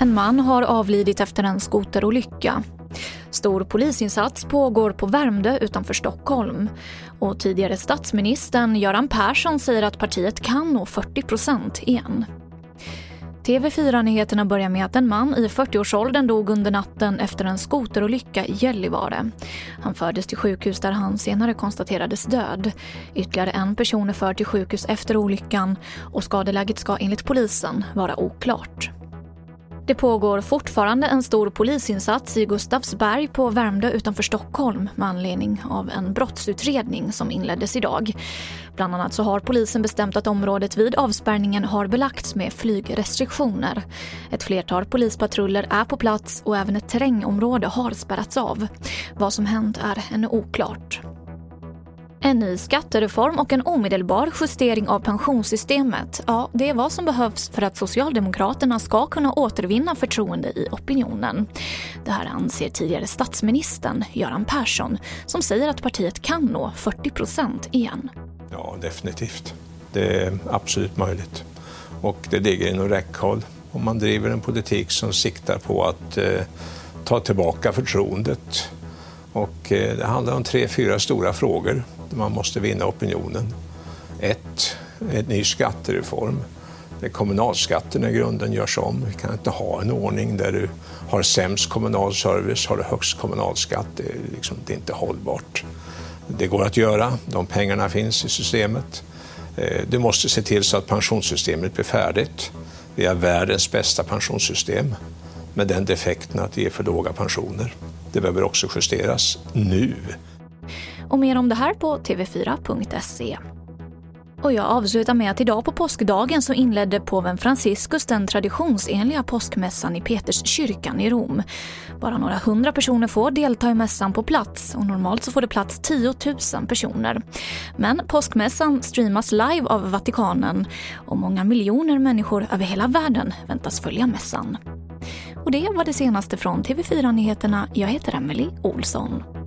En man har avlidit efter en skoterolycka. Stor polisinsats pågår på Värmdö utanför Stockholm. Och tidigare statsministern Göran Persson säger att partiet kan nå 40 procent igen. TV4-nyheterna börjar med att en man i 40-årsåldern dog under natten efter en skoterolycka i Gällivare. Han fördes till sjukhus där han senare konstaterades död. Ytterligare en person är förd till sjukhus efter olyckan och skadeläget ska enligt polisen vara oklart. Det pågår fortfarande en stor polisinsats i Gustavsberg på Värmdö utanför Stockholm med anledning av en brottsutredning som inleddes idag. Bland annat så har polisen bestämt att området vid avspärrningen har belagts med flygrestriktioner. Ett flertal polispatruller är på plats och även ett terrängområde har spärrats av. Vad som hänt är ännu oklart. En ny skattereform och en omedelbar justering av pensionssystemet. Ja, det är vad som behövs för att Socialdemokraterna ska kunna återvinna förtroende i opinionen. Det här anser tidigare statsministern Göran Persson som säger att partiet kan nå 40 procent igen. Ja, definitivt. Det är absolut möjligt. Och det ligger inom räckhåll om man driver en politik som siktar på att eh, ta tillbaka förtroendet. Och eh, det handlar om tre, fyra stora frågor man måste vinna opinionen. Ett, en ny skattereform där kommunalskatten i grunden görs om. Vi kan inte ha en ordning där du har sämst kommunal service, har du högst kommunalskatt. Det är, liksom, det är inte hållbart. Det går att göra, de pengarna finns i systemet. Eh, du måste se till så att pensionssystemet blir färdigt. Vi har världens bästa pensionssystem med den defekten att det ger för låga pensioner. Det behöver också justeras nu. Och mer om det här på tv4.se. Och jag avslutar med att idag på påskdagen så inledde påven Franciscus den traditionsenliga påskmässan i Peterskyrkan i Rom. Bara några hundra personer får delta i mässan på plats och normalt så får det plats 10 000 personer. Men påskmässan streamas live av Vatikanen och många miljoner människor över hela världen väntas följa mässan. Och det var det senaste från TV4 Nyheterna. Jag heter Emily Olsson.